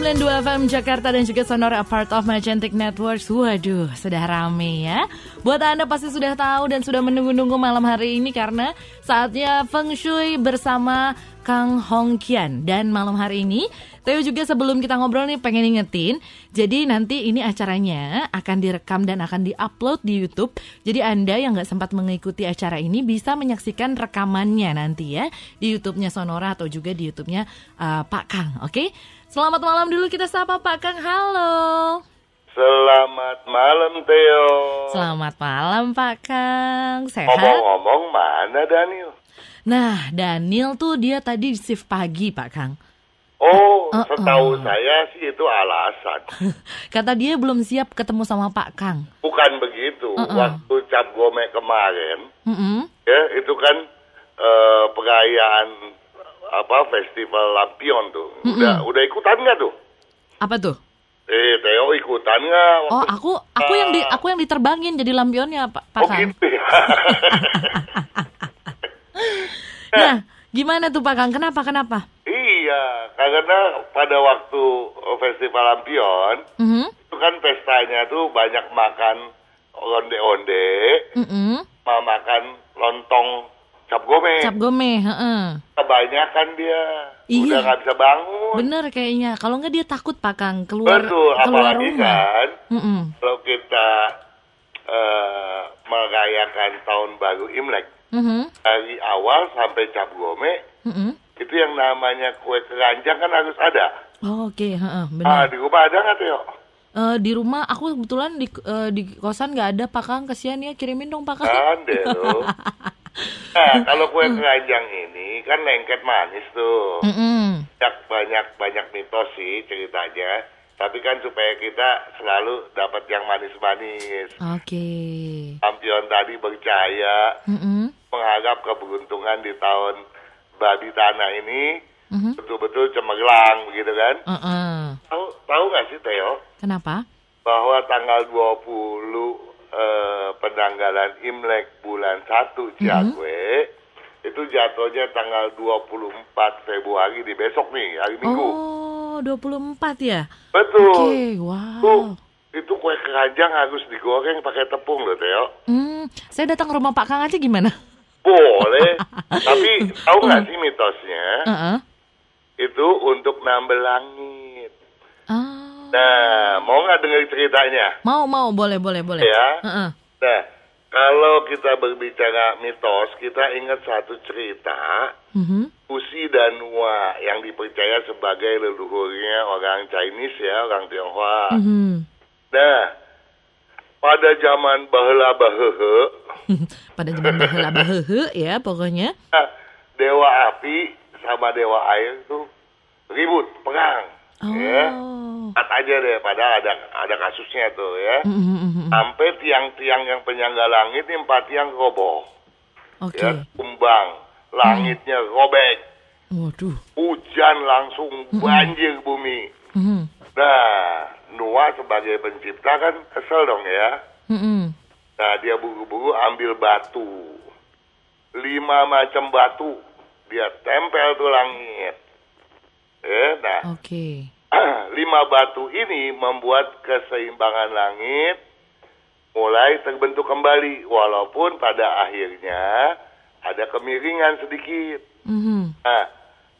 102 FM Jakarta dan juga Sonora part of Magentic Networks. Waduh, sudah rame ya. Buat Anda pasti sudah tahu dan sudah menunggu-nunggu malam hari ini karena saatnya Feng Shui bersama Kang Hong Kian. Dan malam hari ini, Theo juga sebelum kita ngobrol nih pengen ingetin, jadi nanti ini acaranya akan direkam dan akan diupload di YouTube. Jadi Anda yang nggak sempat mengikuti acara ini bisa menyaksikan rekamannya nanti ya di YouTube-nya Sonora atau juga di YouTube-nya uh, Pak Kang, oke? Okay? Selamat malam dulu kita sapa Pak Kang. Halo. Selamat malam Theo. Selamat malam Pak Kang. Sehat? Ngomong-ngomong mana Daniel? Nah, Daniel tuh dia tadi shift pagi Pak Kang. Oh, uh -uh. setahu saya sih itu alasan. Kata dia belum siap ketemu sama Pak Kang. Bukan begitu. Uh -uh. Waktu cap gome kemarin, uh -uh. ya itu kan uh, perayaan apa festival lampion tuh. Mm -mm. Udah udah ikutan nggak tuh? Apa tuh? Eh, Theo ikutan nggak? Oh, aku aku yang di aku yang diterbangin jadi lampionnya, Pak Pak Oh gitu ya. nah, gimana tuh Pak Kang? Kenapa? Kenapa? Iya, karena pada waktu festival lampion, mm -hmm. itu kan pestanya tuh banyak makan onde-onde, mm -hmm. makan lontong cap gome. Cap gome, heeh. Kebanyakan dia Iya. udah nggak bisa bangun. Bener kayaknya. Kalau nggak dia takut Pak Kang keluar Betul, keluar apalagi rumah. kan Mm-mm. kalau kita eh, merayakan tahun baru Imlek Mhm. dari awal sampai cap gome Mm-mm. itu yang namanya kue keranjang kan harus ada. Oh, Oke, heeh, Ah benar. di rumah ada nggak Teo? Eh, di rumah aku kebetulan di eh, di kosan nggak ada Pak Kang. Kasihan ya kirimin dong Pak Kang. Ada loh. Nah, kalau kue keranjang ini kan lengket manis tuh. Mm-mm. Banyak banyak banyak mitos sih ceritanya. Tapi kan supaya kita selalu dapat yang manis-manis. Oke. Lampion tadi percaya Mm-mm. mengharap keberuntungan di tahun babi tanah ini Mhm. betul-betul cemerlang begitu kan? Uh-uh. Tahu tahu nggak sih Theo Kenapa? bahwa tanggal 20 eh, penanggalan Imlek bulan 1 Ciakwe itu jatuhnya tanggal 24 Februari di besok nih hari Minggu. Oh, 24 ya? Betul. Oke, Tuh, wow. itu kue keranjang harus digoreng pakai tepung loh Theo. Hmm, saya datang ke rumah Pak Kang aja gimana? Boleh. Tapi tahu nggak sih mitosnya? Heeh. Itu untuk nambel langit. Ah. Nah, mau nggak dengar ceritanya? Mau, mau, boleh, boleh, boleh. Ya. Heeh. Nah, kalau kita berbicara mitos, kita ingat satu cerita Mhm. Usi dan Nua yang dipercaya sebagai leluhurnya orang Chinese ya, orang Tionghoa. Mhm. Nah, pada zaman bahela bahehe, Pada zaman baheula bahehe ya pokoknya. nah, dewa api sama dewa air itu ribut, perang. Oh. Ya. Lihat aja deh, padahal ada ada kasusnya tuh ya. Mhm, mhm, mhm. Sampai tiang-tiang yang penyangga langit ini empat tiang roboh. Oke. Ya, tumbang, langitnya robek, Waduh. hujan langsung banjir bumi. Mhm. Nah, Noah sebagai pencipta kan kesel dong ya. Mhm. Nah, dia buru-buru ambil batu. Lima macam batu. Dia tempel tuh langit. Eh, nah, Oke. lima batu ini membuat keseimbangan langit mulai terbentuk kembali. Walaupun pada akhirnya ada kemiringan sedikit. Mhm. Nah,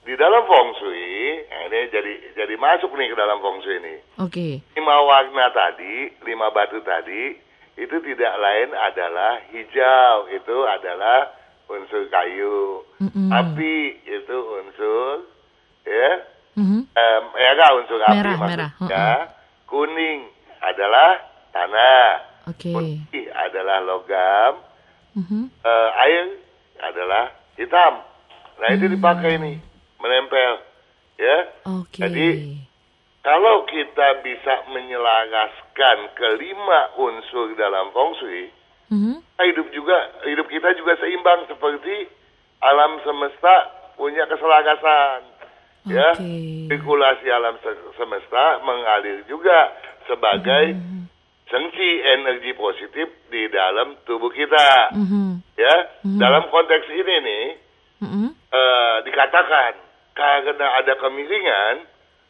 di dalam feng shui, nah ini jadi jadi masuk nih ke dalam feng shui ini. Oke. Lima warna tadi, lima batu tadi, itu tidak lain adalah hijau, itu adalah unsur kayu. Mhm. Api itu unsur, ya, Mhm. eh, merah unsur api Merah, maksudnya. merah, heeh. Kuning adalah tanah, Oke. putih adalah logam, Mhm. eh, air adalah hitam. Nah itu Hmm. dipakai nih, menempel, ya. Oke. Jadi kalau kita bisa menyelaraskan kelima unsur dalam feng shui, Mhm. hidup juga hidup kita juga seimbang seperti alam semesta punya keselarasan. Ya, sirkulasi alam se- semesta mengalir juga sebagai Hmm. sengsi energi positif di dalam tubuh kita. Mhm. Ya, dalam konteks ini nih Mhm. eh, dikatakan karena ada kemiringan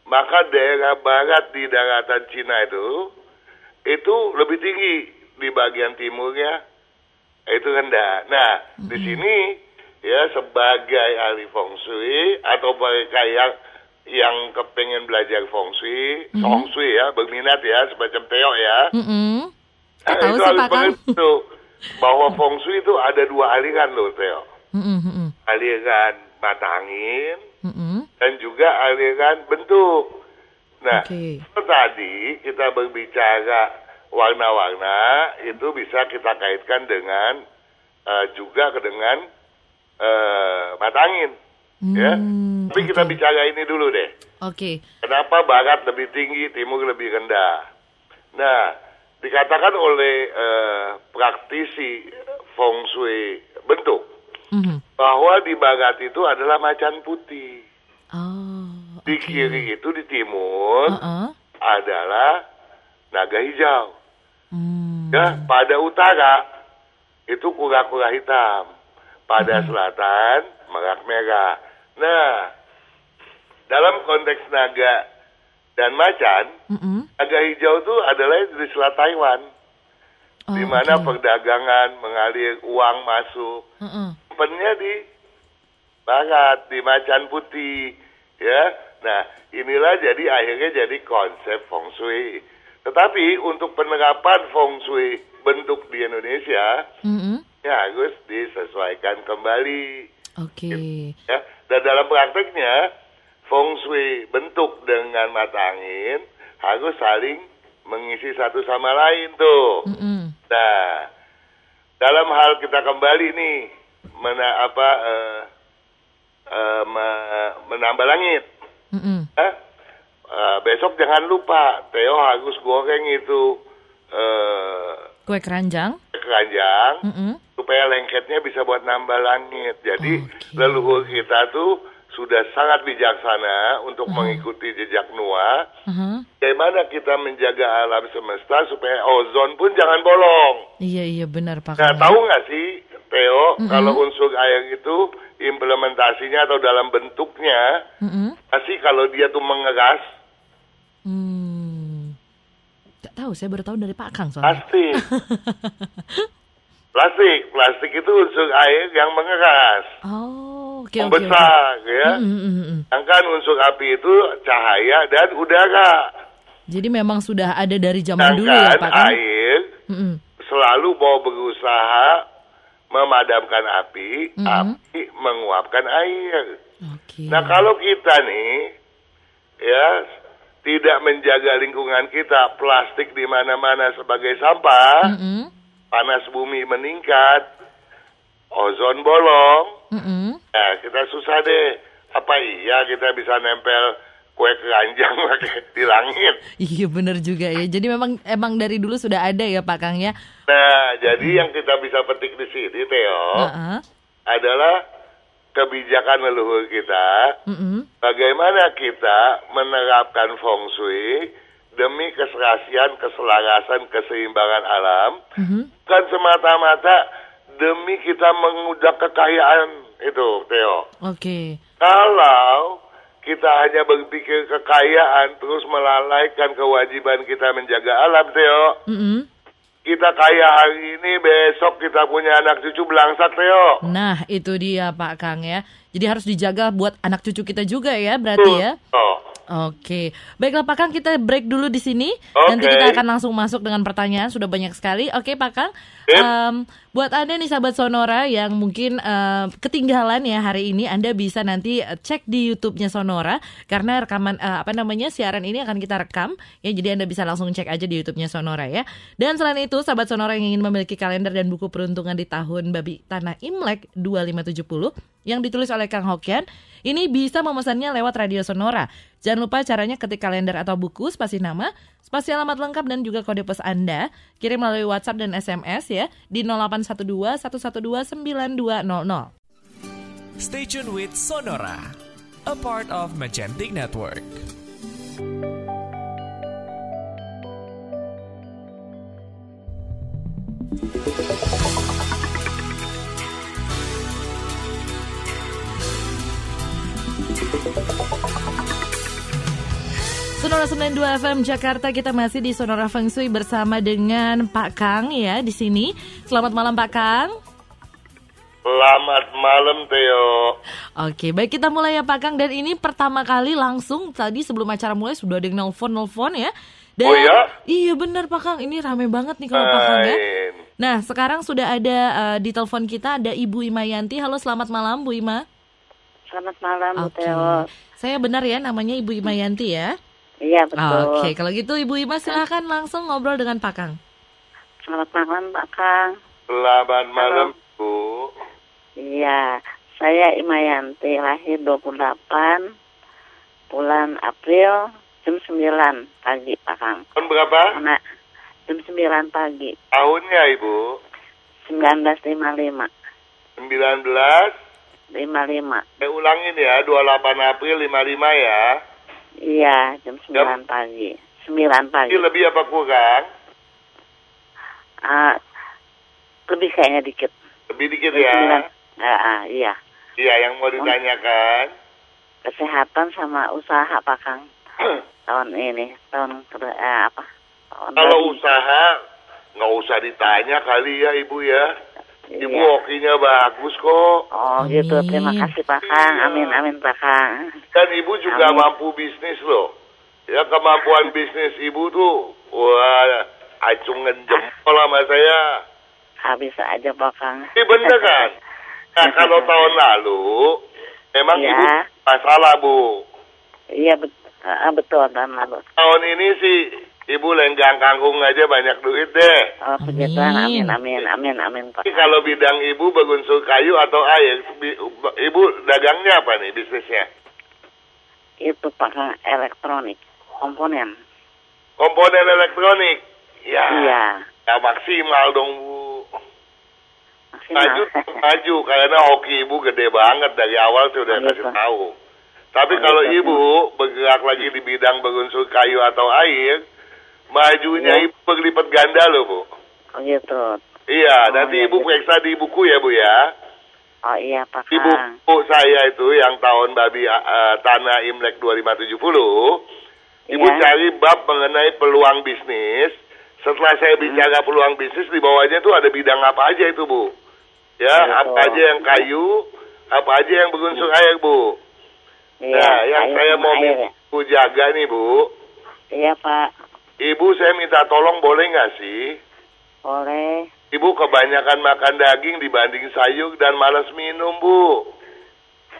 maka daerah barat di daratan Cina itu itu lebih tinggi di bagian timurnya itu rendah. Nah, di sini ya sebagai ahli feng shui atau mereka yang yang kepengen belajar feng shui, feng shui ya, berminat ya, semacam Teo ya. Mm-mm. Nah, Tahu itu sih, harus Pak Kang. mengerti bahwa feng shui itu ada dua aliran loh, Teo. Mm-mm, mm-mm, Aliran mata angin mm-mm. dan juga aliran bentuk. Nah, kalau tadi kita berbicara warna-warna itu bisa kita kaitkan dengan eh, juga ke dengan eh, mata angin, ya. Hmm, Tapi kita oke. bicara ini dulu deh. Oke. Kenapa barat lebih tinggi, timur lebih rendah? Nah, dikatakan oleh eh, praktisi feng shui bentuk Mhm. bahwa di barat itu adalah macan putih, Oh. di oke. kiri itu di timur Uh-uh. adalah naga hijau. Hmm. Ya, pada utara itu kura-kura hitam, pada selatan merak merah. Nah, dalam konteks naga dan macan, Mm-mm. naga hijau itu adalah di selat Taiwan, Oh, di mana oke. perdagangan mengalir uang masuk. Mm-mm. Simpennya di barat, di macan putih, ya. Nah, inilah jadi akhirnya jadi konsep feng shui. Tetapi untuk penerapan feng shui bentuk di Indonesia, Mm-mm. Ya harus disesuaikan kembali, Oke. ya. Dan dalam prakteknya, feng shui bentuk dengan mata angin harus saling mengisi satu sama lain tuh. Mm-mm. Nah, dalam hal kita kembali nih, mena, apa, eh, eh, me- menambah langit. Mm-mm. Eh, eh, besok jangan lupa, Theo harus goreng itu eh, Kue keranjang. keranjang Mm-mm. Supaya lengketnya bisa buat nambah langit. Jadi Oke. leluhur kita tuh sudah sangat bijaksana untuk mengikuti jejak Noah. Uh-huh. Bagaimana kita menjaga alam semesta supaya ozon pun jangan bolong. Iya iya benar Pak. Nah, tahu nggak sih, Theo, kalau unsur air itu implementasinya atau dalam bentuknya, Mm-mm. pasti kalau dia tuh mengeras, Hmm. Gak tahu, saya baru tahu dari Pak Kang soalnya. plastik. plastik, plastik itu unsur air yang mengeras, Oh, oke. membesar, ya. Mm, mm, mm, mm. Sedangkan unsur api itu cahaya dan udara. Jadi memang sudah ada dari zaman dulu ya Sedangkan Pak Kang. air Mm-mm. selalu mau berusaha memadamkan api, Mhm. api menguapkan air. Oke. Nah kalau kita nih ya tidak menjaga lingkungan kita, plastik di mana-mana sebagai sampah, Mm-mm. Panas bumi meningkat, ozon bolong, Mm-mm. nah kita susah deh. Apa iya kita bisa nempel kue keranjang pakai di langit? Iya benar juga ya. Jadi memang emang dari dulu sudah ada ya Pak Kang ya. Nah jadi yang kita bisa petik di sini Theo Heeh. adalah kebijakan leluhur kita Mm-mm. bagaimana kita menerapkan feng shui demi keserasian, keselarasan, keseimbangan alam, Mhm. bukan semata-mata demi kita mengundang kekayaan itu, Theo. Oke. Kalau kita hanya berpikir kekayaan terus melalaikan kewajiban kita menjaga alam, Theo. Mm-mm. Kita kaya hari ini, besok kita punya anak cucu belangsak, Theo. Nah itu dia Pak Kang ya. Jadi harus dijaga buat anak cucu kita juga ya berarti ya. Oh. Oke, baiklah Pak Kang kita break dulu di sini. Oke. Nanti kita akan langsung masuk dengan pertanyaan sudah banyak sekali. Oke Pak Kang. Em, buat anda nih sahabat Sonora yang mungkin eh, ketinggalan ya hari ini, anda bisa nanti eh, cek di YouTube-nya Sonora karena rekaman eh, apa namanya siaran ini akan kita rekam ya. Jadi anda bisa langsung cek aja di YouTube-nya Sonora ya. Dan selain itu sahabat Sonora yang ingin memiliki kalender dan buku peruntungan di tahun babi tanah Imlek 2570 yang ditulis oleh Kang Hokian ini bisa memesannya lewat radio Sonora. Jangan lupa caranya ketik kalender atau buku, spasi nama, spasi alamat lengkap dan juga kode pos Anda. Kirim melalui WhatsApp dan SMS ya di 0812 112 9200. Stay tuned with Sonora, a part of Magentic Network. Sonora 92 FM Jakarta kita masih di Sonora Feng Shui bersama dengan Pak Kang ya di sini. Selamat malam Pak Kang. Selamat malam Theo. Oke, baik kita mulai ya Pak Kang dan ini pertama kali langsung tadi sebelum acara mulai sudah ada yang nelfon-nelfon ya. Dan, Oh ya? Iya benar Pak Kang, ini rame banget nih kalau Pak Kang ya. Nah, sekarang sudah ada eh, di telepon kita ada Ibu Imayanti. Halo, selamat malam Bu Ima. Selamat malam, Bu. Theo. Saya benar ya namanya Ibu Imayanti ya. Iya, betul. Oke, kalau gitu Ibu Ima silahkan langsung ngobrol dengan Pak Kang. Selamat malam, Pak Kang. Selamat malam Bu. Iya, saya Imayanti, lahir 28 bulan April jam 9 pagi, Pak Kang. Tahun berapa? Anak jam 9 pagi, Tahunnya Ibu? 1955. 19 55. Saya ulangin ya, 28 April 55 ya. Iya, jam 9 pagi. 9 pagi. Ini lebih apa kurang? Ah, lebih kayaknya dikit. Lebih dikit Jam ya. 9. Ah, ah, iya. Iya, yang mau ditanyakan. Kesehatan sama usaha, Pak Kang. tahun ini, tahun eh, apa? Tahun Kalau baru. usaha, nggak usah ditanya kali ya Ibu ya. Ibu Iya. hokinya bagus kok. Oh gitu, terima kasih Pak Kang. Iya. Amin, amin Pak Kang. Dan Ibu juga Amin. mampu bisnis loh. Ya kemampuan bisnis Ibu tuh, wah, acungan jempol sama saya. Habis aja Pak Kang. Ini bener kan? Nah kalau tahun lalu, memang Iya. Ibu masalah Bu. Iya bet ah, betul tahun lalu. Tahun ini sih Ibu lenggang kangkung aja banyak duit deh. Oh begituan, Amin. amin, amin, amin, amin Pak kalau bidang Ibu berunsur kayu atau air, Ibu dagangnya apa nih bisnisnya? Itu Pak Kang elektronik, komponen. Komponen elektronik. Ya, Iya, ya maksimal dong Bu. Maju, maksimal. maju karena hoki Ibu gede banget dari awal sudah Oh, kasih gitu. tahu. Tapi Oh, kalau gitu. Ibu bergerak lagi di bidang berunsur kayu atau air, majunya Iya. Ibu berlipat ganda loh Bu. Oh gitu. Iya, Oh, nanti iya, Ibu gitu. periksa di buku ya Bu ya. Oh iya Pak Di buku saya itu yang tahun babi eh, tanah Imlek 2570, Ibu Iya. cari bab mengenai peluang bisnis. Setelah saya Hmm. bicara peluang bisnis di bawahnya itu ada bidang apa aja itu Bu. Ya, Gitu. apa aja yang kayu, apa aja yang berunsur air Bu. Iya, nah, yang saya mau air ya. Jaga nih Bu. Iya Pak, Ibu saya minta tolong boleh nggak sih? boleh. Ibu kebanyakan makan daging dibanding sayur dan malas minum Bu.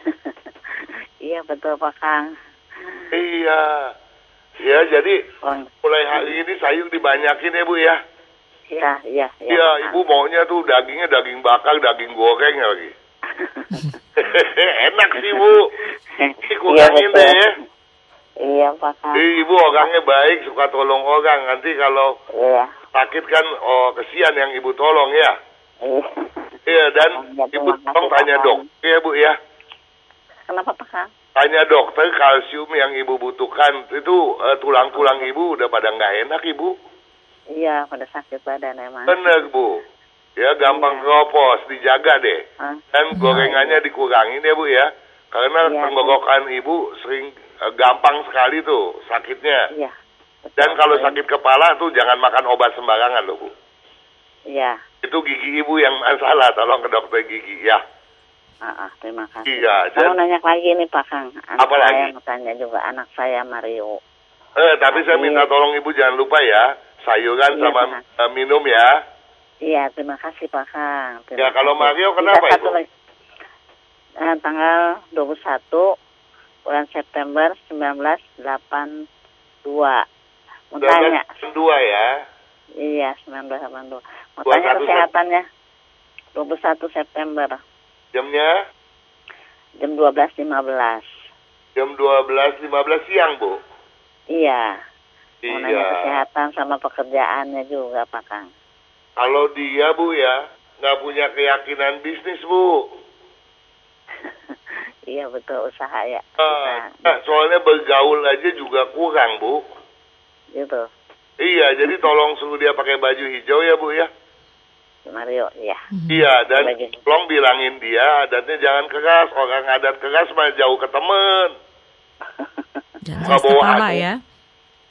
iya betul Pak Kang. Iya. Ya, jadi Oh, mulai hari ini sayur dibanyakin ya Bu ya. iya, iya, iya. Iya, Ibu maunya tuh dagingnya daging bakar, daging goreng lagi. Enak sih Bu. Iya, kurangin betul. deh ya. Iya Pak Kang. Ih, Ibu orangnya baik, suka tolong orang. Nanti kalau Iya. sakit kan, oh kesian yang Ibu tolong ya. Iya. Iya, dan iya, Ibu tolong tanya Pak. dokter ya Bu ya. Kenapa Pak Kang? Tanya dokter kalsium yang Ibu butuhkan. Itu eh, tulang-tulang Ibu udah pada nggak enak Ibu. Iya, pada sakit badan emang. Bener Bu. Ya gampang Iya. keropos, dijaga deh. Hah? Dan gorengannya dikurangin ya Bu ya. Karena Iya, Bu. tenggorokan Ibu sering eh, gampang sekali tuh sakitnya. Iya. Dan kalau sakit kepala tuh jangan makan obat sembarangan loh Bu. Iya. Itu gigi Ibu yang masalah, tolong ke dokter gigi ya. Ah, ah, terima kasih. Iya, Kalau nanya lagi nih Pak Kang. Anak Apa saya lagi? tanya juga anak saya Mario. Eh, tapi saya minta tolong Ibu jangan lupa ya, sayuran Iya, sama eh, minum ya. Iya, terima kasih Pak Kang. Terima Ya, kalau. Mario kenapa, satu Ibu? lagi. Eh, tanggal 21 bulan September 1982. Mau tanya. dua ya. Iya, 1982. Mau 21 tanya kesehatannya. 21 September Jamnya jam 12.15. jam 12.15 siang, Bu. Iya. Mau nanya Iya. kesehatan sama pekerjaannya juga, Pak Kang. Kalau dia, Bu ya, nggak punya keyakinan bisnis, Bu. Iya betul usaha ya. Eh, Usaha. nah, soalnya bergaul aja juga kurang, Bu. Gitu. Iya, jadi tolong suruh dia pakai baju hijau ya, Bu ya. Mario, iya. Iya, dan tolong bilangin dia adatnya jangan keras. Orang adat keras mah jauh ke temen. Jangan keras bawa kepala aku. ya.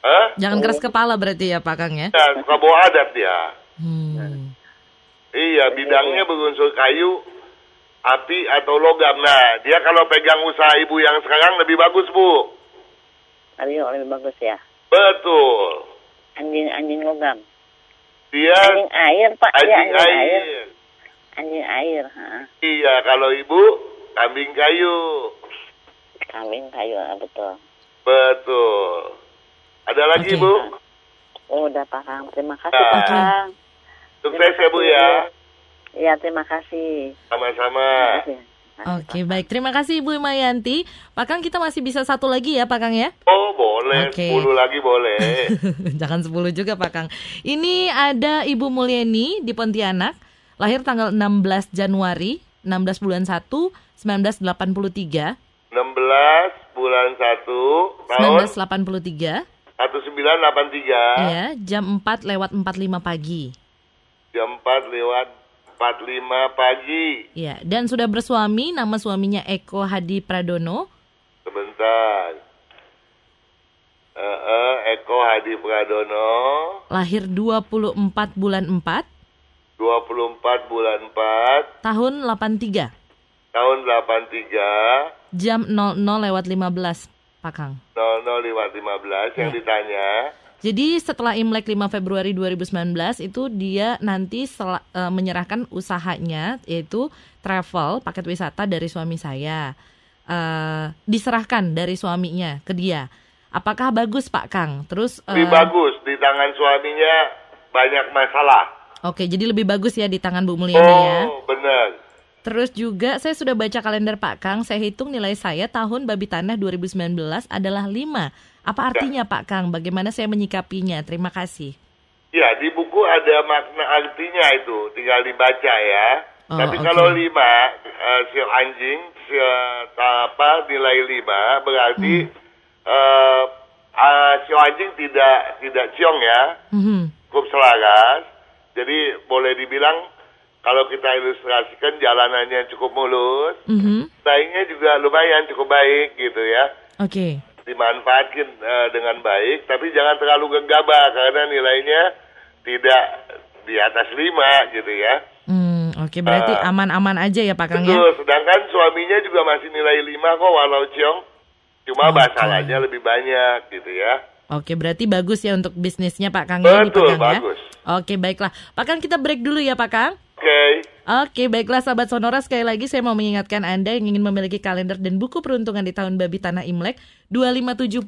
Hah? Jangan keras kepala berarti ya Pak Kang ya. Ya, suka bawa adat dia. Hmm. Iya, bidangnya berunsur kayu, api atau logam. Nah, dia kalau pegang usaha ibu yang sekarang lebih bagus, Bu. Ayo lebih bagus ya. Betul. Anjing-anjing logam. Dia Anjing air, Pak. Iya, anjing anjing air. air. Anjing air. Ha. Iya, kalau ibu kambing kayu. Kambing kayu, betul. Betul. Ada lagi, Oke. Bu? Oh, udah Pak Kang. Terima kasih Ah. Pak Kang. Sukses ya, Bu ya. Iya, terima kasih. Sama-sama. Oke, baik. Terima kasih Ibu Mayanti. Pak Kang kita masih bisa satu lagi ya Pak Kang ya. Oh, boleh. Oke. 10 lagi boleh. Jangan 10 juga Pak Kang. Ini ada Ibu Mulyani di Pontianak, lahir tanggal 16 Januari, 16 bulan 1, 1983. 16 bulan 1 tahun 1983. 1983 Ya, jam 4 lewat 45 pagi. jam 4 lewat 45 pagi. Ya, dan sudah bersuami, nama suaminya Eko Hadi Pradono. Sebentar. Eh, eh, Eko Hadi Pradono Lahir 24 bulan 4, 24 bulan 4 tahun 83. tahun 83 Jam 00 lewat 15, Pak Kang. 00 lewat 15 yang Ya. ditanya Jadi setelah Imlek 5 Februari 2019 itu dia nanti sel- eh, menyerahkan usahanya yaitu travel paket wisata dari suami saya. Eh, diserahkan dari suaminya ke dia. Apakah bagus Pak Kang? Terus eh, lebih bagus di tangan suaminya banyak masalah. Oke, jadi lebih bagus ya di tangan Bu Mulyani ya. Oh, benar. Terus juga saya sudah baca kalender Pak Kang, saya hitung nilai saya tahun babi tanah 2019 adalah 5. Apa artinya Pak Kang? Bagaimana saya menyikapinya? Terima kasih. Ya, di buku ada makna artinya itu, tinggal dibaca ya. Oh, Tapi oke. kalau lima, eh, sio anjing, sio apa nilai lima berarti eh eh, sio anjing tidak tidak ciong ya, Mhm. cukup selaras. Jadi boleh dibilang kalau kita ilustrasikan jalanannya cukup mulus, Mhm. saingnya juga lumayan cukup baik gitu ya. Oke. Dimanfaatkan eh, dengan baik, tapi jangan terlalu gegabah karena nilainya tidak di atas lima gitu ya. Hmm, oke berarti Eh, aman-aman aja ya Pak Kang ya. Betul, sedangkan suaminya juga masih nilai 5 kok walau ciong. Cuma Oke. masalahnya lebih banyak gitu ya. Oke, berarti bagus ya untuk bisnisnya Pak Kang ya Betul, dipegang ya. bagus. Oke, baiklah. Pak Kang kita break dulu ya Pak Kang. Oke. Oke, baiklah sahabat Sonora sekali lagi saya mau mengingatkan Anda yang ingin memiliki kalender dan buku peruntungan di tahun babi tanah Imlek 2570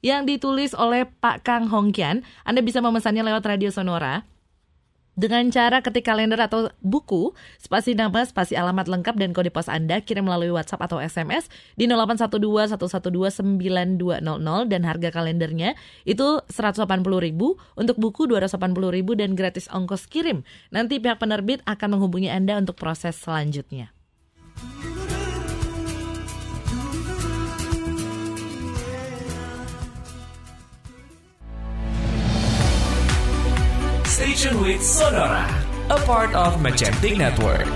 yang ditulis oleh Pak Kang Hongkian. Anda bisa memesannya lewat Radio Sonora dengan cara ketik kalender atau buku, spasi nama, spasi alamat lengkap dan kode pos Anda kirim melalui WhatsApp atau SMS di 0812 112 9200 dan harga kalendernya itu 180.000, untuk buku 280.000 dan gratis ongkos kirim. Nanti pihak penerbit akan menghubungi Anda untuk proses selanjutnya. Station with Sonora, a part of Magentic Network.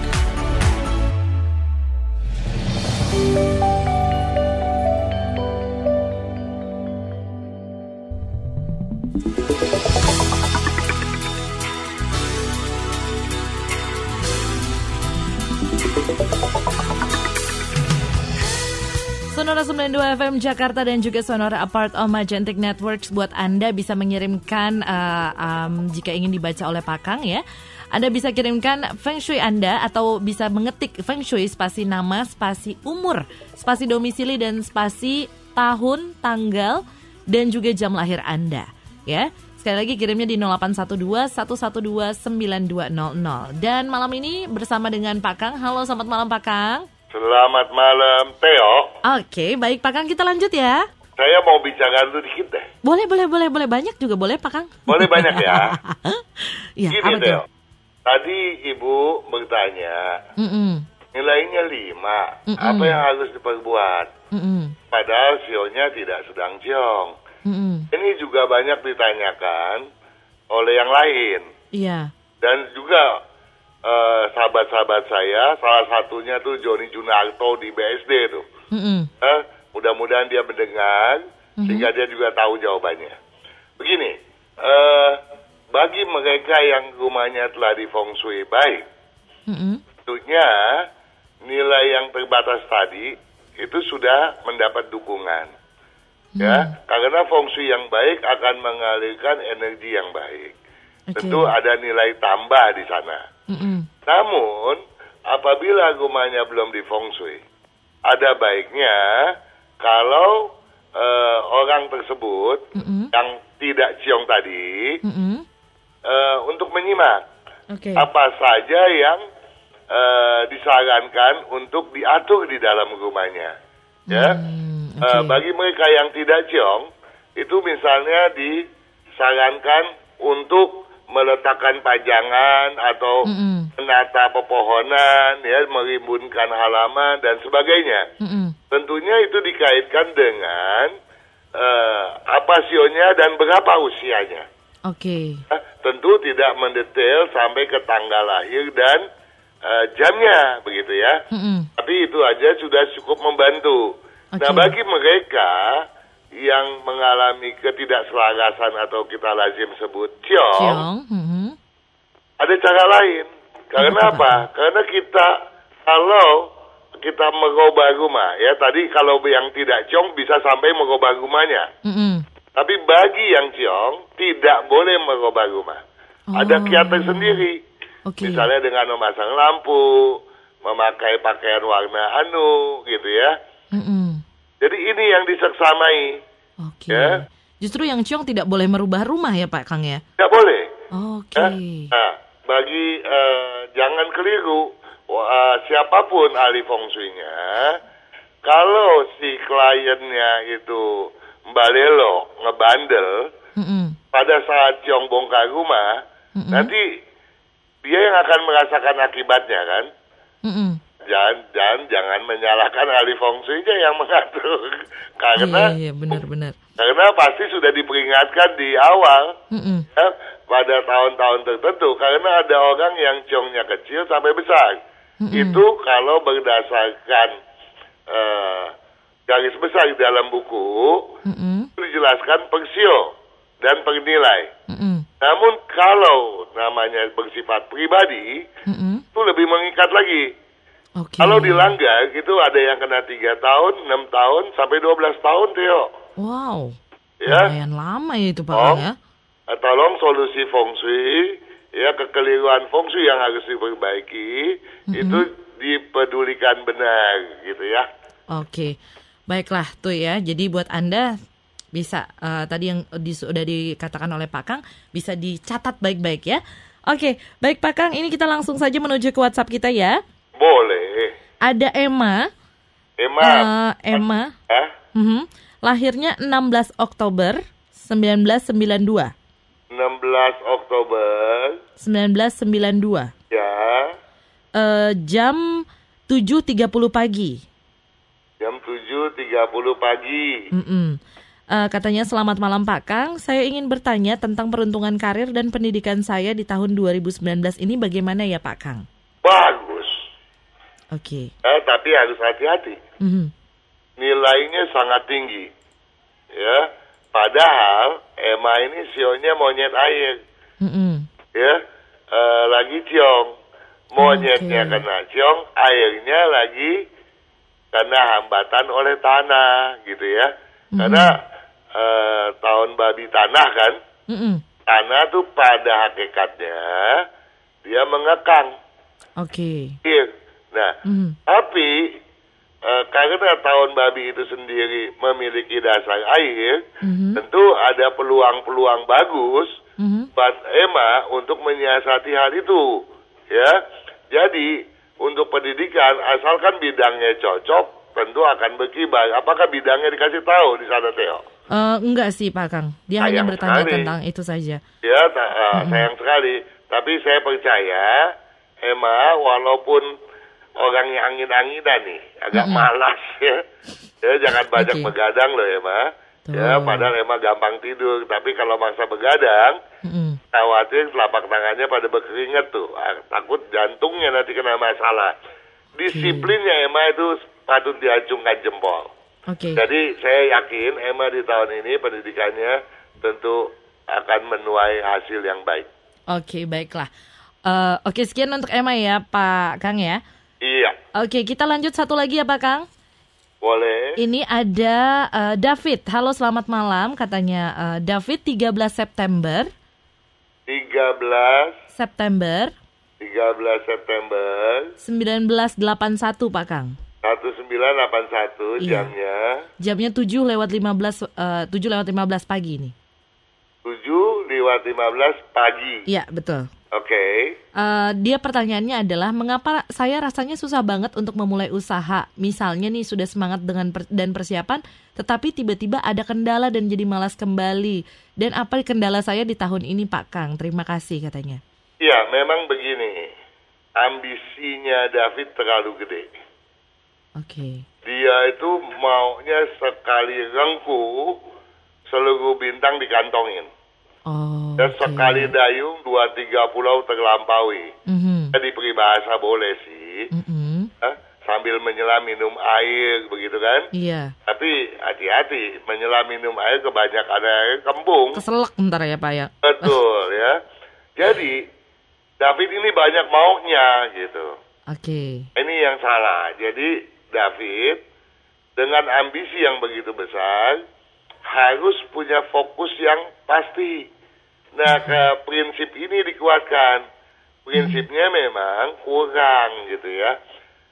Sonora 92 FM Jakarta dan juga Sonora A Part of Magentic Networks buat Anda bisa mengirimkan uh, um, jika ingin dibaca oleh Pak Kang ya. Anda bisa kirimkan Feng Shui Anda atau bisa mengetik Feng Shui spasi nama, spasi umur, spasi domisili dan spasi tahun, tanggal dan juga jam lahir Anda ya. Sekali lagi kirimnya di 0812 112 9200. Dan malam ini bersama dengan Pak Kang. Halo, selamat malam Pak Kang. Selamat malam, Theo. Oke, baik Pak Kang kita lanjut ya. Saya mau bicara dulu dikit deh. Boleh, boleh, boleh, boleh banyak juga boleh Pak Kang. Boleh banyak ya. Iya, Gini? Theo. Tadi Ibu bertanya, Mm-mm, nilainya 5. Mm-mm. Apa yang harus diperbuat? mm-mm, Padahal sionya tidak sedang ciong. mm-mm. Ini juga banyak ditanyakan oleh yang lain. Iya, Dan juga eh, sahabat-sahabat saya, salah satunya tuh Joni Junarto di BSD tuh. mm-mm, Eh, mudah-mudahan dia mendengar, Mhm. sehingga dia juga tahu jawabannya. begini, eh, bagi mereka yang rumahnya telah di feng shui baik, Mm-mm. tentunya nilai yang terbatas tadi itu sudah mendapat dukungan. Ya, karena feng shui yang baik akan mengalirkan energi yang baik. Oke. Tentu ada nilai tambah di sana. Mm-mm. Namun, apabila rumahnya belum di feng shui, ada baiknya kalau eh, orang tersebut Mm-mm. yang tidak ciong tadi Mm-mm. eh, untuk menyimak Oke. apa saja yang eh, disarankan untuk diatur di dalam rumahnya. Ya, Hmm, Eh, oke. bagi mereka yang tidak ciong, itu misalnya disarankan untuk meletakkan pajangan atau Mm-mm. menata pepohonan, ya, merimbunkan halaman dan sebagainya. Mm-mm. Tentunya itu dikaitkan dengan eh, apa sionya dan berapa usianya. Oke. Nah, tentu tidak mendetail sampai ke tanggal lahir dan eh, jamnya, begitu ya. Mm-mm. Tapi itu aja sudah cukup membantu. Nah, Oke. bagi mereka yang mengalami ketidakselarasan atau kita lazim sebut ciong, Ciong. Mhm. ada cara lain. Karena Apa, apa? Karena kita kalau kita merubah rumah, ya tadi kalau yang tidak ciong bisa sampai merubah rumahnya. Mm-mm. Tapi bagi yang ciong tidak boleh merubah rumah. Ada Oh. kiat tersendiri. Oke. Misalnya dengan memasang lampu, memakai pakaian warna anu, gitu ya. Mm-mm. Jadi ini yang diseksamai. Oke. Ya. Justru yang ciong tidak boleh merubah rumah ya Pak Kang ya? Tidak boleh. Oke. ya. Nah, bagi eh, jangan keliru. Eh, siapa pun ahli feng shui-nya, kalau si kliennya itu mbalelo, ngebandel, Mm-mm. pada saat ciong bongkar rumah, Mm-mm. nanti dia yang akan merasakan akibatnya kan. Mm-mm. Jangan, jangan, jangan menyalahkan ahli feng shui-nya yang mengatur. Karena Iya, iya, benar-benar. karena pasti sudah diperingatkan di awal ya, pada tahun-tahun tertentu. Karena ada orang yang ciongnya kecil sampai besar. Mm-mm. Itu kalau berdasarkan eh, garis besar di dalam buku itu dijelaskan persio dan pernilai. Mm-mm. Namun kalau namanya bersifat pribadi Mm-mm. itu lebih mengikat lagi. Oke. Kalau dilanggar itu ada yang kena tiga tahun, enam tahun, sampai 12 tahun, Theo. Wow. Ya. Lumayan lama ya itu Pak Oh. Ya? Eh, Tolong solusi feng shui, ya kekeliruan feng shui yang harus diperbaiki, itu dipedulikan benar, gitu ya. Oke. Baiklah tuh ya. Jadi buat Anda bisa eh, tadi yang di- sudah dikatakan oleh Pak Kang bisa dicatat baik-baik ya. Oke, baik Pak Kang, ini kita langsung saja menuju ke WhatsApp kita ya. Boleh. Ada Emma, Emma, eh, Emma, ya, mhm, lahirnya 16 Oktober 1992. 16 Oktober, 1992. ya, Eh, jam 7.30 pagi. jam 7.30 pagi. Mm-mm. Eh, katanya selamat malam Pak Kang, saya ingin bertanya tentang peruntungan karir dan pendidikan saya di tahun 2019 ini bagaimana ya Pak Kang? Bagus. Oke. Eh, tapi harus hati-hati. Mhm. nilainya sangat tinggi. Ya, padahal Emma ini sionya monyet air, Mm-mm. ya, Eh, lagi ciong, monyetnya Oke. kena ciong, airnya lagi kena hambatan oleh tanah, gitu ya. Karena eh, tahun babi tanah kan, Mm-mm. tanah tuh pada hakikatnya dia mengekang. Oke. Iya. Nah, Mhm. Tapi eh, karena tahun babi itu sendiri memiliki dasar air, Mhm. tentu ada peluang-peluang bagus Mhm. buat Emma untuk menyiasati hal itu, ya. Jadi untuk pendidikan asalkan bidangnya cocok, tentu akan berkibar. Apakah bidangnya dikasih tahu di sana, Theo? Eh, enggak sih Pak Kang, dia hanya Sayang bertanya sekali. tentang itu saja. Ya, ta- eh, sayang sekali. Tapi saya percaya, Emma, walaupun orangnya angin-anginan nih, agak malas ya. Ya, jangan banyak Oke. begadang loh. Ya, Betul. padahal Emma gampang tidur. Tapi kalau masa begadang, Mm-mm. khawatir telapak tangannya pada berkeringat tuh. Ah, Takut jantungnya nanti kena masalah. Disiplinnya Emma itu patut diacungkan jempol. Oke. Jadi saya yakin Emma di tahun ini pendidikannya tentu akan menuai hasil yang baik. Oke, baiklah. Eh, Oke, sekian untuk Emma ya, Pak Kang ya. Iya, Oke, kita lanjut satu lagi ya, Pak Kang. boleh. Ini ada eh, David. Halo, selamat malam. Katanya eh, David 13 September. 13 September 13 September 1981, Pak Kang. 1981 Iya. jamnya Jamnya 7 lewat 15 eh, 7 lewat 15 pagi ini. 7 lewat 15 pagi. Iya, betul. Oke. Eh, dia pertanyaannya adalah mengapa saya rasanya susah banget untuk memulai usaha. Misalnya nih sudah semangat dengan per- dan persiapan, tetapi tiba-tiba ada kendala dan jadi malas kembali. Dan apa kendala saya di tahun ini Pak Kang? Terima kasih katanya. Ya, memang begini. Ambisinya David terlalu gede. Oke. Dia itu maunya sekali rengku seluruh bintang dikantongin. Oh. Dan oke. sekali dayung dua tiga pulau terlampaui. Mhm. Jadi peribahasa boleh sih. Mhm. Hah? Sambil menyelam minum air begitu kan. Iya. Tapi hati-hati menyelam minum air kebanyakan air kembung. Keselak ntar ya Pak ya. Betul ya. Jadi David ini banyak maunya gitu. Oke. Ini yang salah. Jadi David dengan ambisi yang begitu besar harus punya fokus yang pasti. Nah, ke prinsip ini dikuatkan. Prinsipnya memang kurang gitu ya.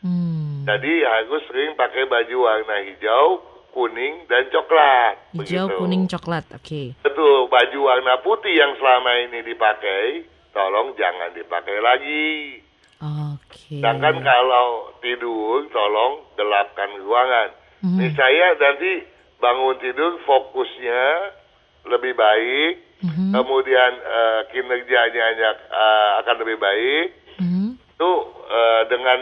Hmm. Jadi harus sering pakai baju warna hijau, kuning, dan coklat. Hijau, begitu. kuning, coklat. Oke. Betul, baju warna putih yang selama ini dipakai, tolong jangan dipakai lagi. Oke. Sedangkan kalau tidur, tolong gelapkan ruangan. Mhm. Nih saya nanti bangun tidur fokusnya lebih baik, Mhm. kemudian eh, kinerjanya eh, akan lebih baik. Mhm. Itu eh, dengan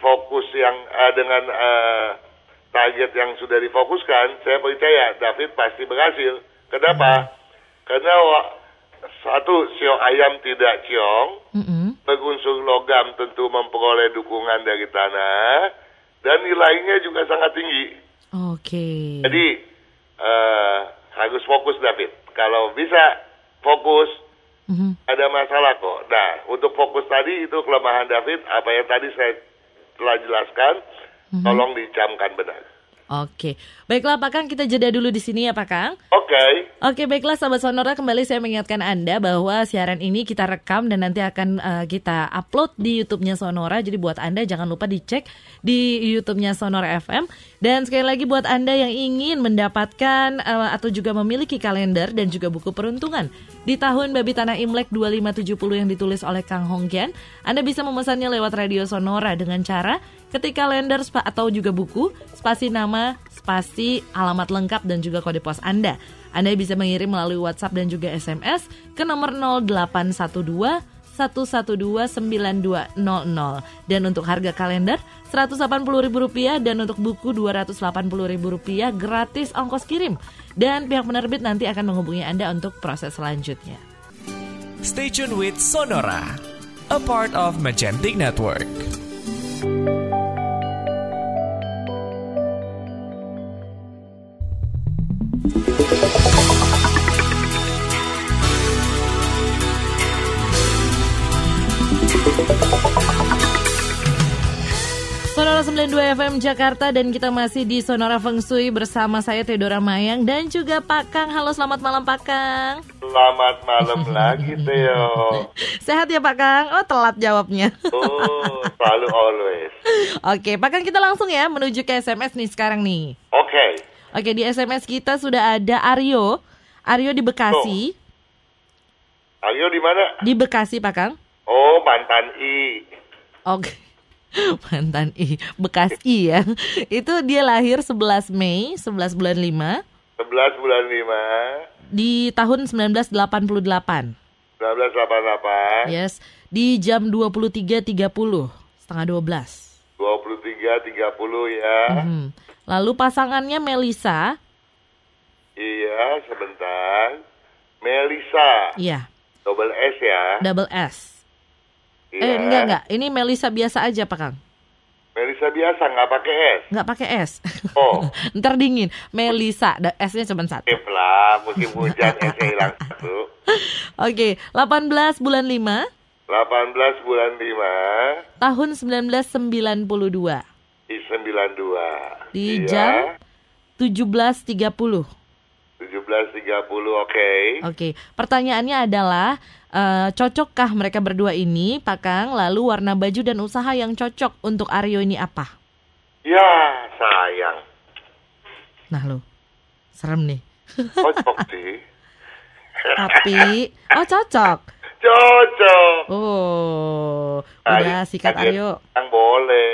fokus yang eh, dengan eh, target yang sudah difokuskan, saya percaya David pasti berhasil. Kenapa? Karena wa- satu sio ayam tidak ciong, Mhm. berunsur logam tentu memperoleh dukungan dari tanah dan nilainya juga sangat tinggi. Oke. Jadi eh, harus fokus David. Kalau bisa fokus Mhm. ada masalah kok. Nah, untuk fokus tadi itu kelemahan David apa yang tadi saya telah jelaskan, tolong dicamkan benar. Oke. Baiklah Pak Kang, kita jeda dulu di sini ya Pak Kang. Oke. Oke baiklah sahabat Sonora kembali saya mengingatkan Anda bahwa siaran ini kita rekam dan nanti akan eh, kita upload di YouTube-nya Sonora. Jadi buat Anda jangan lupa dicek di YouTube-nya Sonora FM. Dan sekali lagi buat Anda yang ingin mendapatkan eh, atau juga memiliki kalender dan juga buku peruntungan di tahun Babi Tanah Imlek 2570 yang ditulis oleh Kang Hongkian, Anda bisa memesannya lewat Radio Sonora dengan cara ketik kalender atau juga buku, spasi nama, spasi alamat lengkap dan juga kode pos Anda. Anda bisa mengirim melalui WhatsApp dan juga SMS ke nomor 0812 1129200 dan untuk harga kalender Rp180.000 dan untuk buku Rp280.000 gratis ongkos kirim dan pihak penerbit nanti akan menghubungi Anda untuk proses selanjutnya. Stay tuned with Sonora, a part of Magentic Network. Sonora 92 FM Jakarta dan kita masih di Sonora Feng Shui bersama saya Theodora Mayang dan juga Pak Kang. Halo selamat malam Pak Kang. Selamat malam lagi, Theo. Sehat ya Pak Kang? Oh telat jawabnya. Oh, selalu always. Oke Pak Kang kita langsung ya menuju ke SMS nih sekarang nih. Oke. Oke di SMS kita sudah ada Aryo. Aryo di Bekasi. Ayo di mana? Di Bekasi Pak Kang. Oh, mantan I. Oke. Mantan I. Bekasi ya. Itu dia lahir 11 Mei 11 bulan 5 11 bulan 5, di tahun 1988. 1988, Yes, di jam 23.30, setengah 12. 23, 30 ya. Mhm. Lalu pasangannya Melisa, Iya, sebentar. Melisa, iya, double S ya. double S. Iya. Eh, enggak enggak, ini Melisa biasa aja Pak Kang. Melisa biasa nggak pakai S. Nggak pakai S. Oh. Ntar dingin. Melisa, S-nya cuma satu. Sip lah, musim hujan S hilang satu. Oke, 18 bulan 5 18 bulan 5 tahun 1992 di 92. di Iya. jam 17.30. 17.30, oke. Oke, pertanyaannya adalah eh, cocokkah mereka berdua ini, Pak Kang? Lalu warna baju dan usaha yang cocok untuk Aryo ini apa? Ya, sayang. Nah lo, serem nih. Cocok sih. Tapi, oh cocok. Cocok. Oh, udah sikat Aryo. Yang boleh.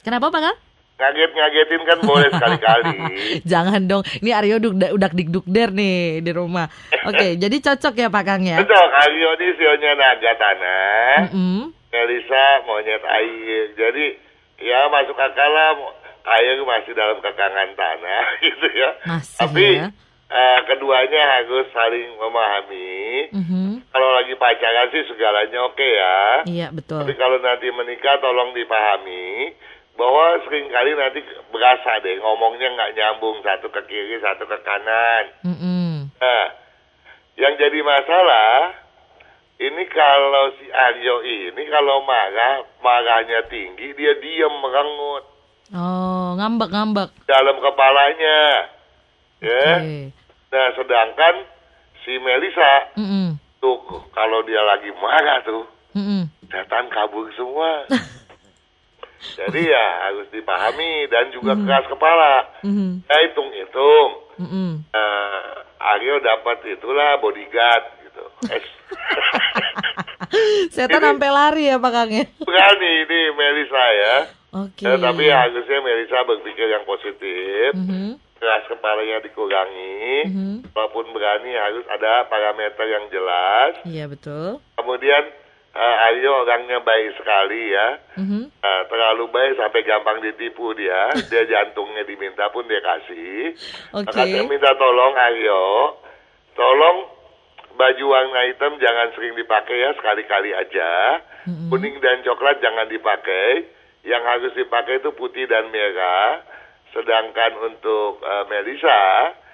Kenapa Pak Kang? Ngaget-ngagetin kan boleh sekali-kali. Jangan dong, ini Aryo udah udah dikdukder nih di rumah. Oke, jadi cocok ya Pak Kang ya? Betul, Aryo ini sionya naga tanah. Mm-mm. Melisa monyet air. Jadi ya masuk akal lah air masih dalam kekangan tanah gitu ya. Masih Tapi ya. eh, keduanya harus saling memahami. Mhm. Kalau lagi pacaran sih segalanya oke ya. Iya betul. Tapi kalau nanti menikah tolong dipahami bahwa sering kali nanti berasa deh ngomongnya nggak nyambung satu ke kiri satu ke kanan. Mm-mm. Nah, yang jadi masalah ini kalau si Aryo ini kalau marah marahnya tinggi dia diem merengut Oh, ngambek-ngambek. dalam kepalanya, ya. Nah, sedangkan si Melisa Mm-mm. tuh kalau dia lagi marah tuh Mm-mm. setan kabur semua. Jadi ya harus dipahami dan juga keras kepala. Mhm. Ya hitung-hitung. Mm-mm. Eh, Aryo dapat itulah bodyguard gitu. Eh, Setan Ini- sampai lari ya Pak Kang ya? Berani ini Melisa ya. Oke. Eh, tapi harusnya Melisa berpikir yang positif. Mhm. Keras kepalanya dikurangi. Mhm. Walaupun berani harus ada parameter yang jelas. Iya betul. Kemudian eh, Aryo orangnya baik sekali ya. Mhm. Eh, terlalu baik sampai gampang ditipu dia. Dia jantungnya diminta pun dia kasih. Oke. Maka saya minta tolong Aryo, tolong baju warna hitam jangan sering dipakai ya sekali-kali aja. Mm-mm. Kuning dan coklat jangan dipakai. Yang harus dipakai itu putih dan merah. Sedangkan untuk eh, Melisa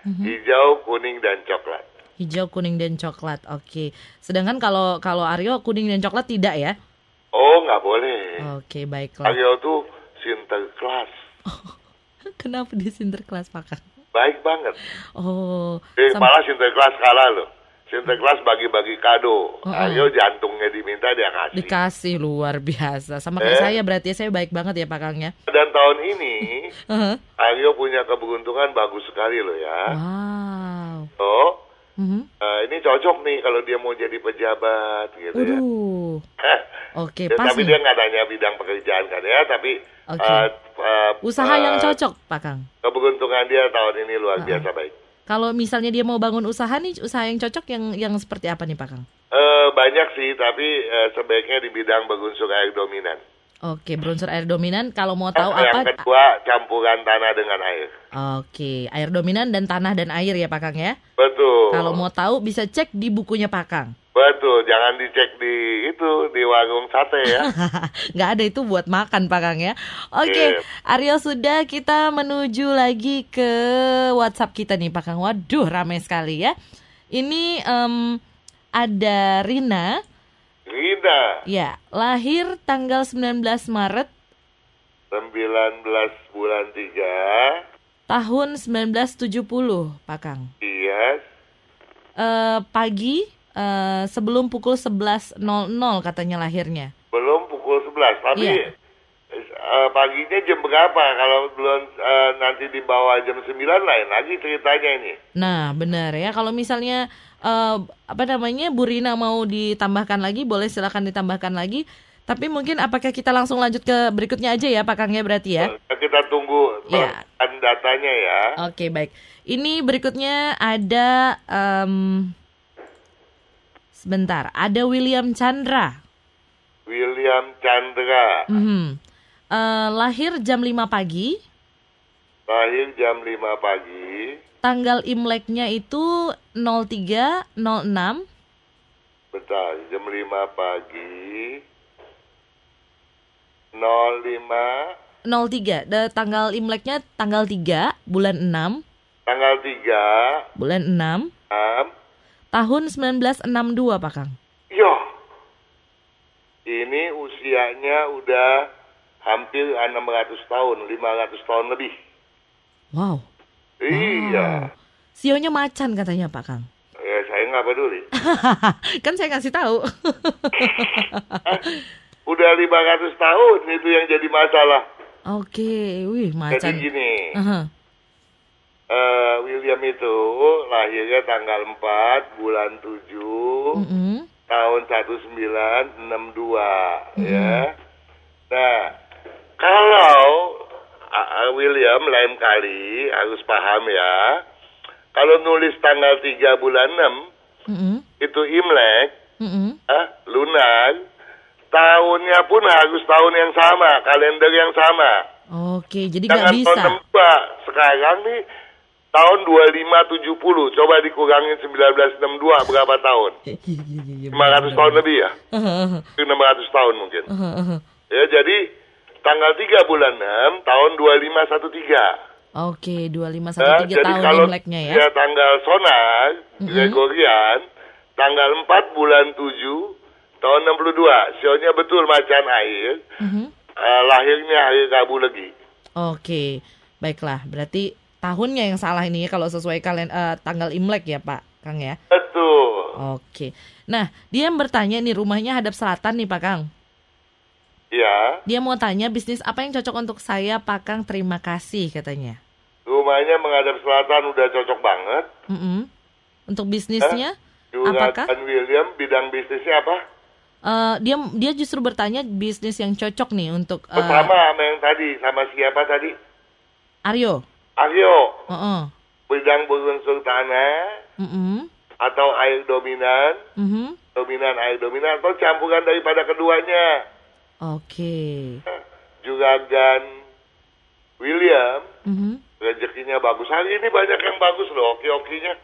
Mhm. hijau, kuning dan coklat. Hijau, kuning dan coklat. Oke. Sedangkan kalau kalau Aryo kuning dan coklat tidak ya? Oh nggak boleh. Oke, baiklah. Aryo tuh sinterklas, Kenapa di sinterklas Pak Kang? baik banget. Oh, Eh, sam- malah sinterklas kalah loh. Sinterklas bagi-bagi kado. Oh, oh. Aryo jantungnya diminta dia kasih. dikasih luar biasa. Sama kayak Eh? saya berarti ya, saya baik banget ya Pak Kang ya. Dan tahun ini Heeh. Aryo punya keberuntungan bagus sekali loh ya. Wow. Oh, Mhm. eh, ini cocok nih kalau dia mau jadi pejabat gitu ya. Waduh. Oke, Ya, pas tapi nih. dia nggak tanya bidang pekerjaan kan ya, tapi Oke. eh, eh, Usaha eh, yang cocok, Pak Kang. Keberuntungan dia tahun ini luar Uh-uh. biasa baik. Kalau misalnya dia mau bangun usaha nih, usaha yang cocok yang yang seperti apa nih, Pak Kang? Eh, banyak sih, tapi eh, sebaiknya di bidang berunsur air dominan. Oke, berunsur air dominan. Kalau mau tahu yang apa? kedua campuran tanah dengan air. Oke, air dominan dan tanah dan air ya, Pak Kang ya. Betul. Kalau mau tahu bisa cek di bukunya Pak Kang. Betul, jangan dicek di itu di warung sate ya. Nggak ada itu buat makan Pak Kang ya. Oke, Sip. Aryo sudah kita menuju lagi ke WhatsApp kita nih Pak Kang. Waduh, ramai sekali ya. Ini em, ada Rina, Rina, ya lahir tanggal 19 Maret 19 bulan 3, tahun 1970 Pak Kang. iya, Eh, pagi eh, sebelum pukul 11.00 katanya lahirnya. belum pukul 11, tapi Iya. eh, paginya jam berapa? Kalau belum eh, nanti di bawah jam 9 lain lagi ceritanya ini. Nah, benar ya. Kalau misalnya eh, apa namanya Bu Rina mau ditambahkan lagi, boleh silakan ditambahkan lagi. Tapi mungkin apakah kita langsung lanjut ke berikutnya aja ya, Pak Kang ya berarti ya? Eh, Kita tunggu perkembangan datanya ya. Oke, baik. Ini berikutnya ada em, sebentar, ada William Chandra. William Chandra, Mhm. Eh, lahir jam 5 pagi. lahir jam 5 pagi, Tanggal Imleknya itu 0306 bentar, jam 5 pagi, 05 03. Da- tanggal Imleknya tanggal 3 bulan 6 Tanggal 3, bulan 6 6, tahun 1962 Pak Kang. Yo, ini usianya udah hampir 600 tahun, 500 tahun lebih. Wow. Iya, Sionya macan katanya Pak Kang. ya saya nggak peduli. kan saya kasih tahu. Udah 500 tahun itu yang jadi masalah. Oke, wih Jadi macan. gini, Aha. eh, William itu lahirnya tanggal 4 bulan 7 Mm-mm. tahun 1962 ya. Nah, kalau uh, uh, William lain kali harus paham ya. Kalau nulis tanggal 3 bulan 6 Mm-mm. itu Imlek, Mm-mm. ah, lunar, tahunnya pun harus tahun yang sama, kalender yang sama. Oke, jadi nggak bisa. tahun 62. Sekarang nih tahun 2570, coba dikurangin 1962 berapa tahun? Iya, iya, iya, iya, 500 tahun lebih ya? Aha, aha, 600 tahun mungkin. aha, aha. Ya, jadi tanggal 3 bulan 6 tahun 2513. Oke, 25 Ya, sampai 3 jadi tahun kalau Imleknya ya. ya tanggal sonar Gregorian tanggal 4 bulan 7 tahun 62. Sionya betul macan air. Mhm. eh, lahirnya hari Rabu lagi. Oke, baiklah. Berarti tahunnya yang salah ini ya kalau sesuai kalian eh, tanggal Imlek ya Pak Kang ya. Betul. Oke. Nah, dia yang bertanya nih rumahnya hadap selatan nih Pak Kang. Ya, Dia mau tanya bisnis apa yang cocok untuk saya Pak Kang. Terima kasih katanya. Rumahnya menghadap selatan udah cocok banget. Mm-mm. Untuk bisnisnya apakah? Juragan William bidang bisnisnya apa? Eh, dia dia justru bertanya bisnis yang cocok nih untuk eh, Pertama sama yang tadi, sama siapa tadi? Aryo. Aryo, Heeh. bidang berunsur tanah Mm-mm. atau air dominan, Mhm. dominan air dominan atau campuran daripada keduanya. Oke. Juragan William, Mhm. Rezekinya bagus. Hari ini banyak yang bagus loh, oke-okinya.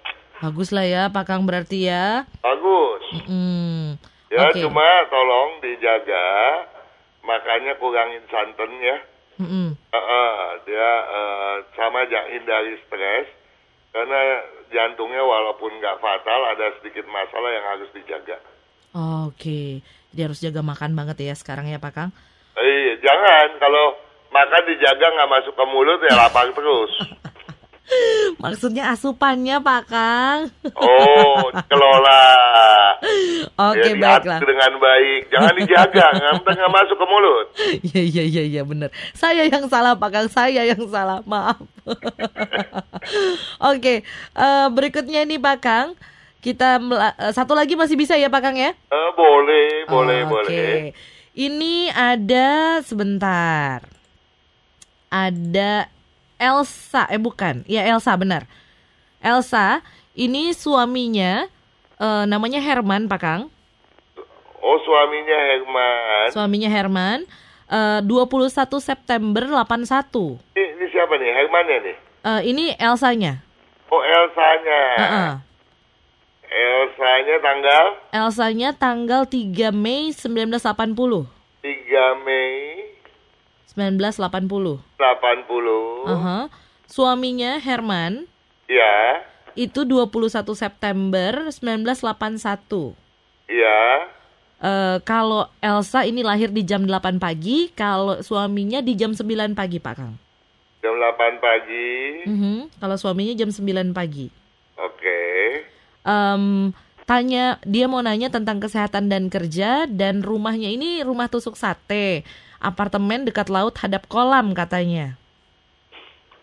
Bagus lah ya Pak Kang berarti ya. Bagus. Mm. Ya, Oke. cuma tolong dijaga, makanya kurangin santan ya. Mm-mm. Heeh, dia eh, sama jangan hindari stres, karena jantungnya walaupun nggak fatal, ada sedikit masalah yang harus dijaga. Oke. Dia harus jaga makan banget ya sekarang ya Pak Kang. Eh, jangan kalau makan dijaga nggak masuk ke mulut ya lapar terus. Maksudnya asupannya Pak Kang. Oh, kelola. Oke ya, baiklah. dengan baik, jangan dijaga, nggak nggak masuk ke mulut. Iya iya iya iya benar. Saya yang salah Pak Kang, saya yang salah. Maaf. Oke, eh, berikutnya nih Pak Kang. Kita eh, satu lagi masih bisa ya Pak Kang ya? Eh, boleh, boleh, Oke. boleh. Ini ada sebentar. Ada Elsa, eh bukan, ya Elsa benar. Elsa, ini suaminya eh, namanya Herman, Pak Kang. Oh, suaminya Herman. Suaminya Herman. eh, 21 September 81. Ini, ini siapa nih? Hermannya nih? Eh, ini Elsanya. Oh, Elsanya. Heeh. Elsanya tanggal Elsanya tanggal 3 Mei 1980. 3 Mei 1980. 80. Aha. Suaminya Herman Ya, itu 21 September 1981. ya. Eh, kalau Elsa ini lahir di jam 8 pagi, kalau suaminya di jam 9 pagi, Pak Kang. Jam 8 pagi. Mhm, Kalau suaminya jam 9 pagi. Oke. Em, tanya dia mau nanya tentang kesehatan dan kerja dan rumahnya ini rumah tusuk sate, apartemen dekat laut hadap kolam katanya.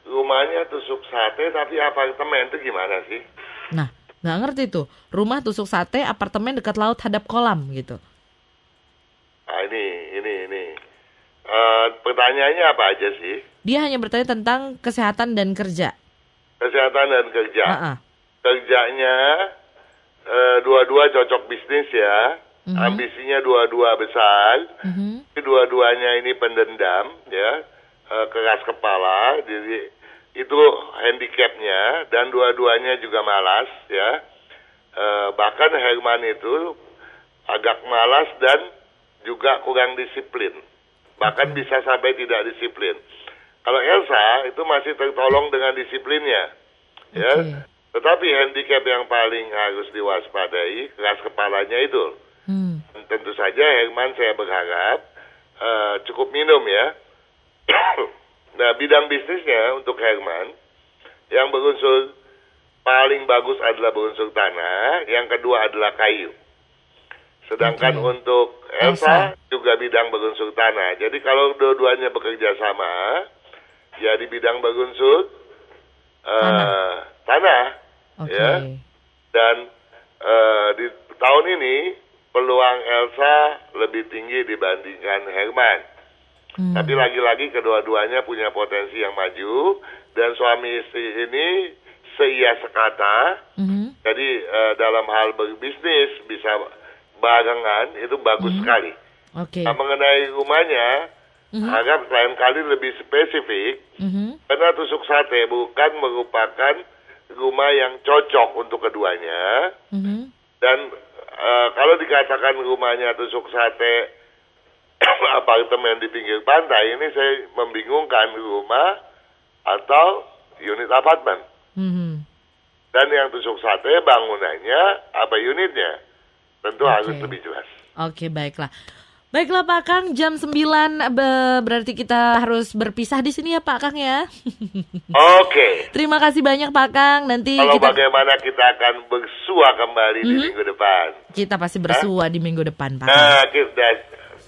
Rumahnya tusuk sate tapi apartemen itu gimana sih? Nah, nggak ngerti tuh. Rumah tusuk sate, apartemen dekat laut hadap kolam gitu. Ah, ini, ini, ini. Eh, pertanyaannya apa aja sih? Dia hanya bertanya tentang kesehatan dan kerja. Kesehatan dan kerja. Ah, ah. Kerjanya eh, dua-dua cocok bisnis ya. Mhm. Ambisinya dua-dua besar. Mhm. Kedua-duanya ini pendendam ya. Eh, keras kepala. Jadi itu handicapnya dan dua-duanya juga malas ya. Eh, bahkan Herman itu agak malas dan juga kurang disiplin. bahkan bisa sampai tidak disiplin. Kalau Elsa itu masih tertolong dengan disiplinnya, ya. Tetapi handicap yang paling harus diwaspadai keras kepalanya itu. Hmm. Tentu saja Herman saya berharap eh, cukup minum ya. nah bidang bisnisnya untuk Herman yang berunsur paling bagus adalah berunsur tanah, yang kedua adalah kayu. Sedangkan Oke. untuk Elsa. Elsa juga bidang berunsur tanah. Jadi kalau dua-duanya bekerja sama, ya di bidang berunsur eh, Tanah. tanah, Oke. ya. Dan eh, di tahun ini peluang Elsa lebih tinggi dibandingkan Herman. Hmm. Tapi lagi-lagi kedua-duanya punya potensi yang maju dan suami istri ini seia sekata. Mhm. Jadi eh, dalam hal berbisnis bisa barengan itu bagus sekali. Oke. Nah, mengenai rumahnya, agak lain kali lebih spesifik Mhm. karena tusuk sate bukan merupakan rumah yang cocok untuk keduanya. Mhm. Dan eh, kalau dikatakan rumahnya tusuk sate apartemen di pinggir pantai ini saya membingungkan rumah atau unit apartemen. Mhm. Dan yang tusuk sate bangunannya apa unitnya? Tentu Oke. harus lebih jelas. Oke, baiklah. Baiklah Pak Kang, jam 9 be- berarti kita harus berpisah di sini ya Pak Kang ya. Oke. Terima kasih banyak Pak Kang. Nanti Kalau kita bagaimana kita akan bersua kembali di minggu depan. kita pasti bersua di minggu depan Pak. Nah, kita,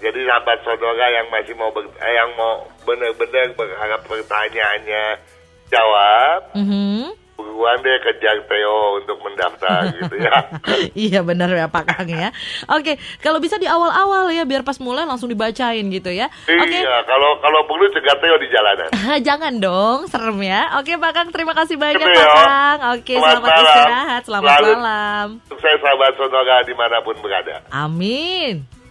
jadi sahabat saudara yang masih mau ber- eh, yang mau benar-benar berharap pertanyaannya jawab, Mhm. Buruan deh kejar Theo untuk mendaftar gitu ya. iya benar ya Pak Kang ya. Oke, kalau bisa di awal-awal ya biar pas mulai langsung dibacain gitu ya. Oke. Iya, kalau kalau perlu cegah Theo di jalanan. Jangan dong, serem ya. Oke Pak Kang, terima kasih banyak Pak. Kang. Oke, Selamat selamat malam. istirahat, selamat Selalu- malam. Sukses sahabat saudara di mana pun berada. Amin.